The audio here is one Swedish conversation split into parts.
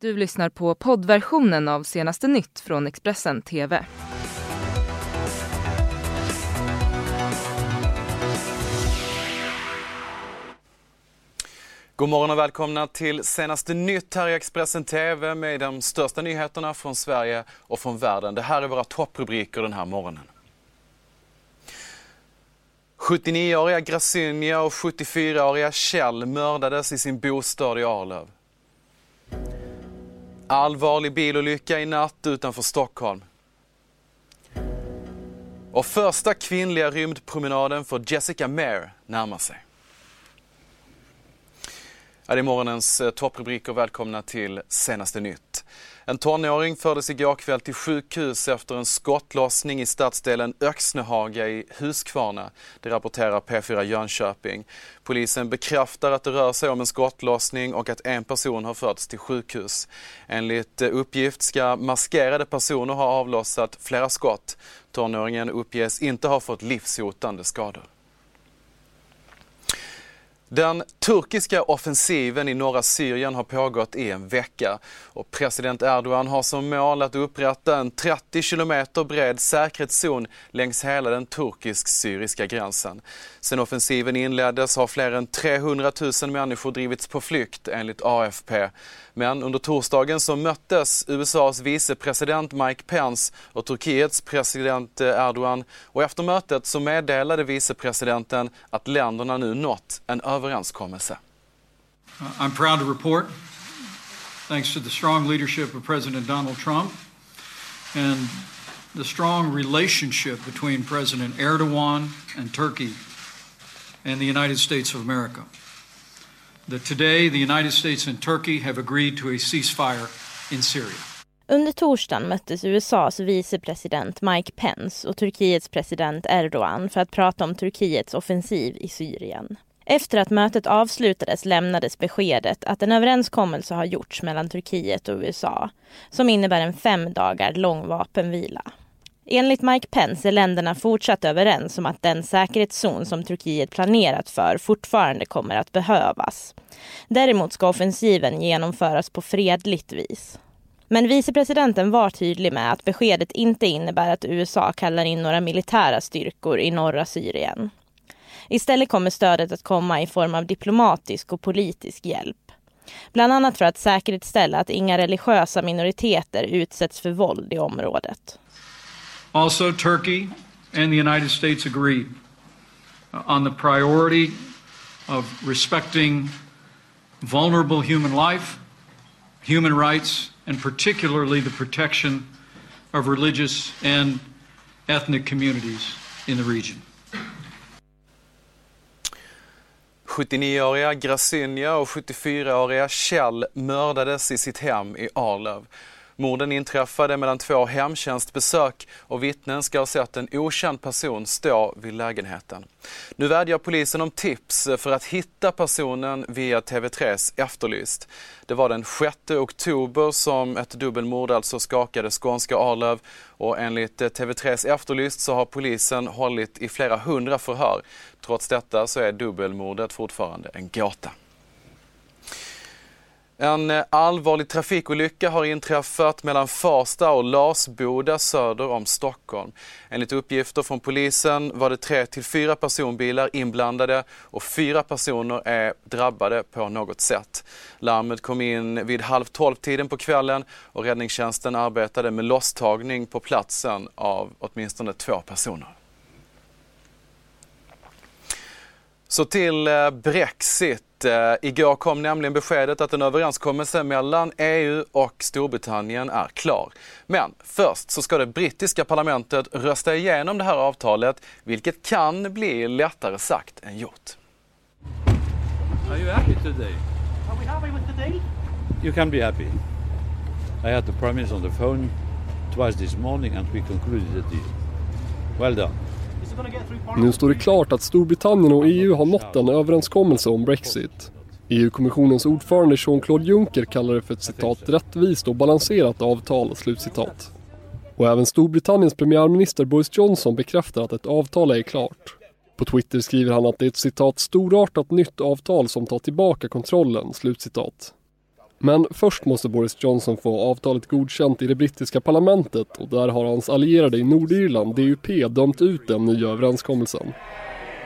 Du lyssnar på poddversionen av senaste nytt från Expressen TV. God morgon och välkomna till senaste nytt här i Expressen TV med de största nyheterna från Sverige och från världen. Det här är våra topprubriker den här morgonen. 79-åriga Grazinia och 74-åriga Kjell mördades i sin bostad i Arlöv. Allvarlig bilolycka i natt utanför Stockholm. Och första kvinnliga rymdpromenaden för Jessica Meir närmar sig. Ja, det är morgonens eh, topprubriker. Välkomna till senaste nytt. En tonåring fördes igår kväll till sjukhus efter en skottlossning i stadsdelen Öxnehaga i Huskvarna. Det rapporterar P4 Jönköping. Polisen bekräftar att det rör sig om en skottlossning och att en person har förts till sjukhus. Enligt uppgift ska maskerade personer ha avlossat flera skott. Tonåringen uppges inte ha fått livshotande skador. Den turkiska offensiven i norra Syrien har pågått i en vecka och president Erdogan har som mål att upprätta en 30 kilometer bred säkerhetszon längs hela den turkisk-syriska gränsen. Sedan offensiven inleddes har fler än 300 000 människor drivits på flykt enligt AFP. Men under torsdagen så möttes USAs vicepresident Mike Pence och Turkiets president Erdogan och efter mötet så meddelade vicepresidenten att länderna nu nått en överenskommelse. Uh, I'm proud to report, thanks to the strong leadership of President Donald Trump and the strong relationship between President Erdogan and Turkey and the United States of America, that today the United States and Turkey have agreed to a ceasefire in Syria. Under torsdagen möttes USAs vicepresident Mike Pence och Turkiets president Erdogan för att prata om Turkiets offensiv i Syrien. Efter att mötet avslutades lämnades beskedet att en överenskommelse har gjorts mellan Turkiet och USA som innebär en fem dagar lång vapenvila. Enligt Mike Pence är länderna fortsatt överens om att den säkerhetszon som Turkiet planerat för fortfarande kommer att behövas. Däremot ska offensiven genomföras på fredligt vis. Men vicepresidenten var tydlig med att beskedet inte innebär att USA kallar in några militära styrkor i norra Syrien. Istället kommer stödet att komma i form av diplomatisk och politisk hjälp. Bland annat för att säkerställa att inga religiösa minoriteter utsätts för våld i området. Also, Turkey and the United States agreed on the priority of respecting vulnerable human life, human rights, and particularly the protection of religious and ethnic communities in the region. 79-åriga Grasynia och 74-åriga Kjell mördades i sitt hem i Arlöv. Morden inträffade mellan två hemtjänstbesök och vittnen ska ha sett en okänd person stå vid lägenheten. Nu vädjar polisen om tips för att hitta personen via TV3s Efterlyst. Det var den 6 oktober som ett dubbelmord alltså skakade skånska Arlöv och enligt TV3s Efterlyst så har polisen hållit i flera hundra förhör. Trots detta så är dubbelmordet fortfarande en gåta. En eh, allvarlig trafikolycka har inträffat mellan Farsta och Larsboda söder om Stockholm. Enligt uppgifter från polisen var det tre till fyra personbilar inblandade och fyra personer är drabbade på något sätt. Larmet kom in vid halv tolv-tiden på kvällen och räddningstjänsten arbetade med losstagning på platsen av åtminstone två personer. Så till eh, Brexit. Eh, igår kom nämligen beskedet att en överenskommelse mellan EU och Storbritannien är klar. Men först så ska det brittiska parlamentet rösta igenom det här avtalet, vilket kan bli lättare sagt än gjort. Are you happy today? Are we happy with the deal? You can be happy. I had the Prime Minister on the phone twice this morning and we concluded the deal. Well done. Nu står det klart att Storbritannien och EU har nått en överenskommelse om Brexit. EU-kommissionens ordförande Jean-Claude Juncker kallar det för ett citat rättvist och balanserat avtal, slutcitat. Och även Storbritanniens premiärminister Boris Johnson bekräftar att ett avtal är klart. På Twitter skriver han att det är ett citat storartat nytt avtal som tar tillbaka kontrollen, slutcitat. Men först måste Boris Johnson få avtalet godkänt i det brittiska parlamentet och där har hans allierade i Nordirland, DUP, dömt ut den nya överenskommelsen.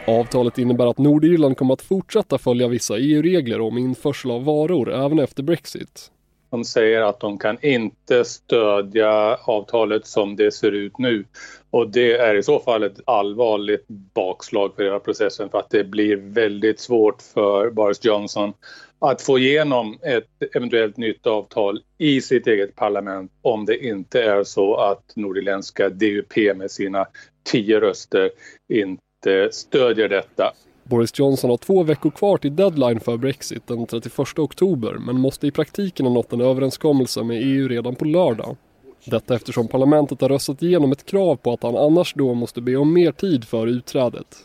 Avtalet innebär att Nordirland kommer att fortsätta följa vissa EU-regler om införsel av varor även efter Brexit. De säger att de kan inte stödja avtalet som det ser ut nu. Och det är i så fall ett allvarligt bakslag för hela processen för att det blir väldigt svårt för Boris Johnson att få igenom ett eventuellt nytt avtal i sitt eget parlament om det inte är så att nordirländska DUP med sina tio röster inte stödjer detta. Boris Johnson har två veckor kvar till deadline för Brexit den 31 oktober men måste i praktiken ha nått en överenskommelse med EU redan på lördag. Detta eftersom parlamentet har röstat igenom ett krav på att han annars då måste be om mer tid för utträdet.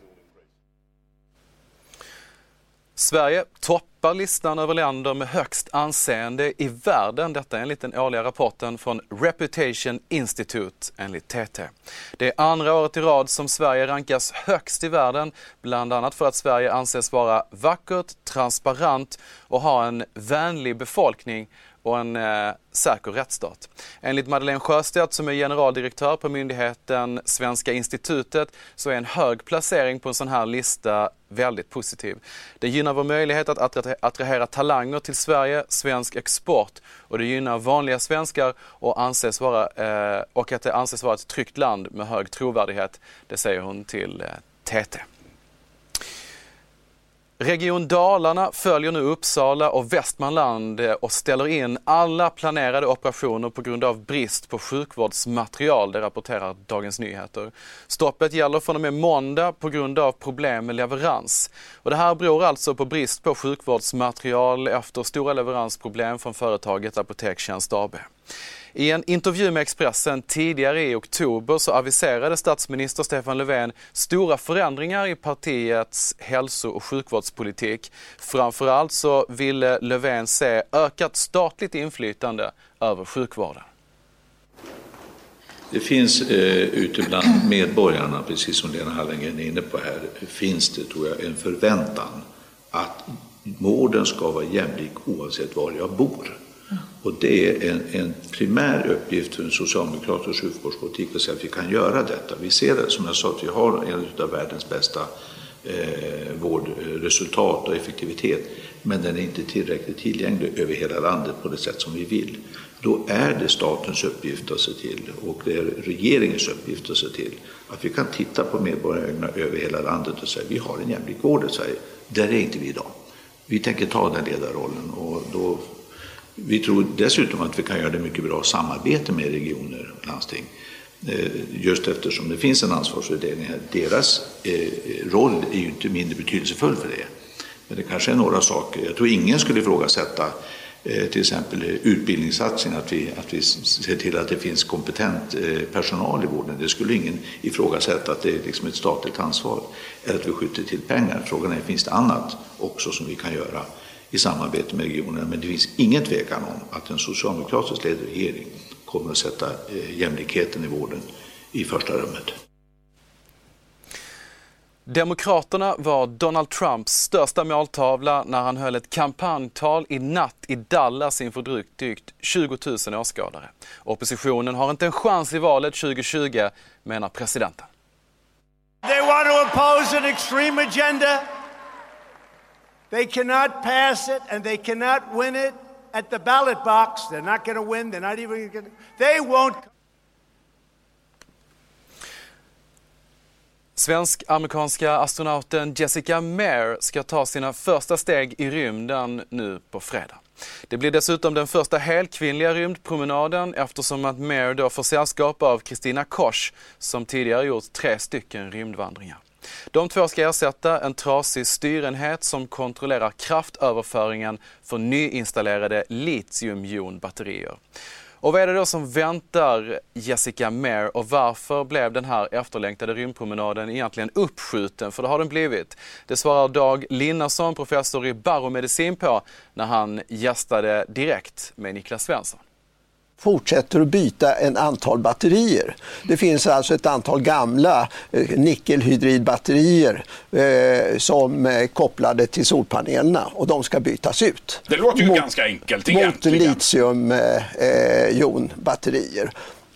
Sverige toppar listan över länder med högst anseende i världen. Detta enligt den årliga rapporten från Reputation Institute enligt TT. Det är andra året i rad som Sverige rankas högst i världen, bland annat för att Sverige anses vara vackert, transparent och ha en vänlig befolkning och en eh, säker rättsstat. Enligt Madeleine Sjöstedt som är generaldirektör på myndigheten Svenska institutet så är en hög placering på en sån här lista väldigt positiv. Det gynnar vår möjlighet att attrahera talanger till Sverige, svensk export och det gynnar vanliga svenskar och, anses vara, eh, och att det anses vara ett tryggt land med hög trovärdighet. Det säger hon till eh, TT. Region Dalarna följer nu Uppsala och Västmanland eh, och ställer in alla planerade operationer på grund av brist på sjukvårdsmaterial, det rapporterar Dagens Nyheter. Stoppet gäller från och med måndag på grund av problem med leverans. Och det här beror alltså på brist på sjukvårdsmaterial efter stora leveransproblem från företaget Apotekstjänst AB. I en intervju med Expressen tidigare i oktober så aviserade statsminister Stefan Löfven stora förändringar i partiets hälso och sjukvårdspolitik. Framförallt så ville Löfven se ökat statligt inflytande över sjukvården. Det finns eh, ute bland medborgarna, precis som Lena Hallengren är inne på här, finns det tror jag en förväntan att vården ska vara jämlik oavsett var jag bor. Och det är en, en primär uppgift för en socialdemokratisk sjukvårdspolitik att säga att vi kan göra detta. Vi ser det, som jag sa, att vi har en av världens bästa eh, vårdresultat och effektivitet, men den är inte tillräckligt tillgänglig över hela landet på det sätt som vi vill. Då är det statens uppgift att se till, och det är regeringens uppgift att se till, att vi kan titta på medborgarna över hela landet och säga vi har en jämlik vård i Sverige. Där är inte vi idag. Vi tänker ta den ledarrollen och då vi tror dessutom att vi kan göra det mycket bra samarbete med regioner och landsting. Eh, just eftersom det finns en ansvarsfördelning här. Deras eh, roll är ju inte mindre betydelsefull för det. Men det kanske är några saker. Jag tror ingen skulle ifrågasätta eh, till exempel utbildningssatsningen. att vi, att vi ser till att det finns kompetent personal i vården. Det skulle ingen ifrågasätta att det är liksom ett statligt ansvar. Eller att vi skjuter till pengar. Frågan är, finns det annat också som vi kan göra? I samarbete med regionerna. Men det finns ingen tvekan om att en socialdemokratiskt ledd regering kommer att sätta eh, jämlikheten i vården i första rummet. Demokraterna var Donald Trumps största måltavla när han höll ett kampanjtal i natt i Dallas inför drygt, drygt 20 000 åskådare. Oppositionen har inte en chans i valet 2020, menar presidenten. They want to impose an extreme agenda They cannot pass it and they cannot win it at the ballot box. They're not going to win. They're not even going to. They won't. Svensk-amerikanska astronauten Jessica Meir ska ta sina första steg i rymden nu på fredag. Det blir dessutom den första helkvinnliga rymdpromenaden eftersom att Meir då får sällskap av Kristina Koch som tidigare gjort tre stycken rymdvandringar. De två ska ersätta en trasig styrenhet som kontrollerar kraftöverföringen för nyinstallerade litiumjonbatterier. Och vad är det då som väntar Jessica Meir och varför blev den här efterlängtade rymdpromenaden egentligen uppskjuten? För det har den blivit. Det svarar Dag Linnarsson, professor i baromedicin på när han gästade direkt med Niklas Svensson fortsätter att byta en antal batterier. Det finns alltså ett antal gamla eh, nickelhydridbatterier eh, som är kopplade till solpanelerna och de ska bytas ut. Det låter ju mot, ganska enkelt Mot egentligen. litiumjonbatterier.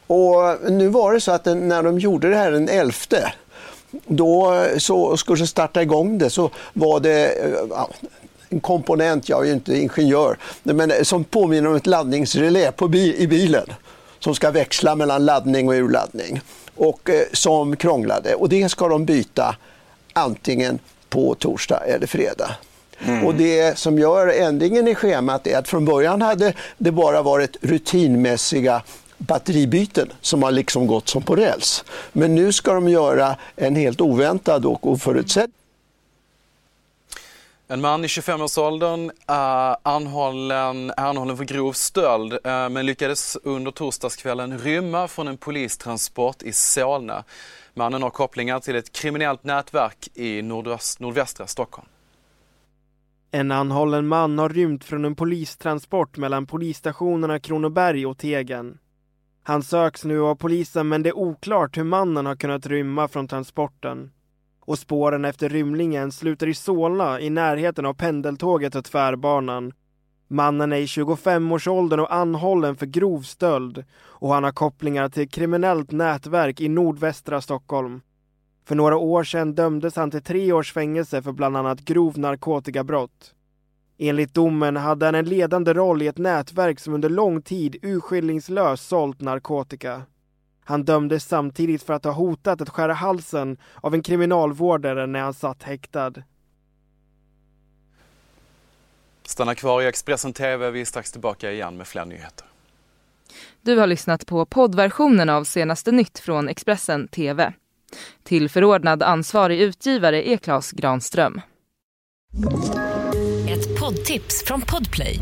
och nu var det så att när de gjorde det här den 11 då så skulle starta igång det så var det ja, en komponent, jag är ju inte ingenjör, men som påminner om ett laddningsrelä på bil, i bilen som ska växla mellan laddning och urladdning och eh, som krånglade. Och det ska de byta antingen på torsdag eller fredag. Mm. Och det som gör ändringen i schemat är att från början hade det bara varit rutinmässiga batteribyten som har liksom gått som på räls. Men nu ska de göra en helt oväntad och oförutsedd en man i 25-årsåldern är eh, anhållen, är anhållen för grov stöld eh, men lyckades under torsdagskvällen rymma från en polistransport i Solna. Mannen har kopplingar till ett kriminellt nätverk i nordöst, nordvästra Stockholm. En anhållen man har rymt från en polistransport mellan polisstationerna Kronoberg och Tegen. Han söks nu av polisen men det är oklart hur mannen har kunnat rymma från transporten och spåren efter rymlingen slutar i Solna i närheten av pendeltåget och tvärbanan. Mannen är i 25-årsåldern och anhållen för grov stöld och han har kopplingar till ett kriminellt nätverk i nordvästra Stockholm. För några år sedan dömdes han till tre års fängelse för bland annat grov narkotikabrott. Enligt domen hade han en ledande roll i ett nätverk som under lång tid urskillningslöst sålt narkotika. Han dömdes samtidigt för att ha hotat att skära halsen av en kriminalvårdare när han satt häktad. Stanna kvar i Expressen TV, vi är strax tillbaka igen med fler nyheter. Du har lyssnat på poddversionen av senaste nytt från Expressen TV. Till förordnad ansvarig utgivare är Klas Granström. Ett poddtips från Podplay.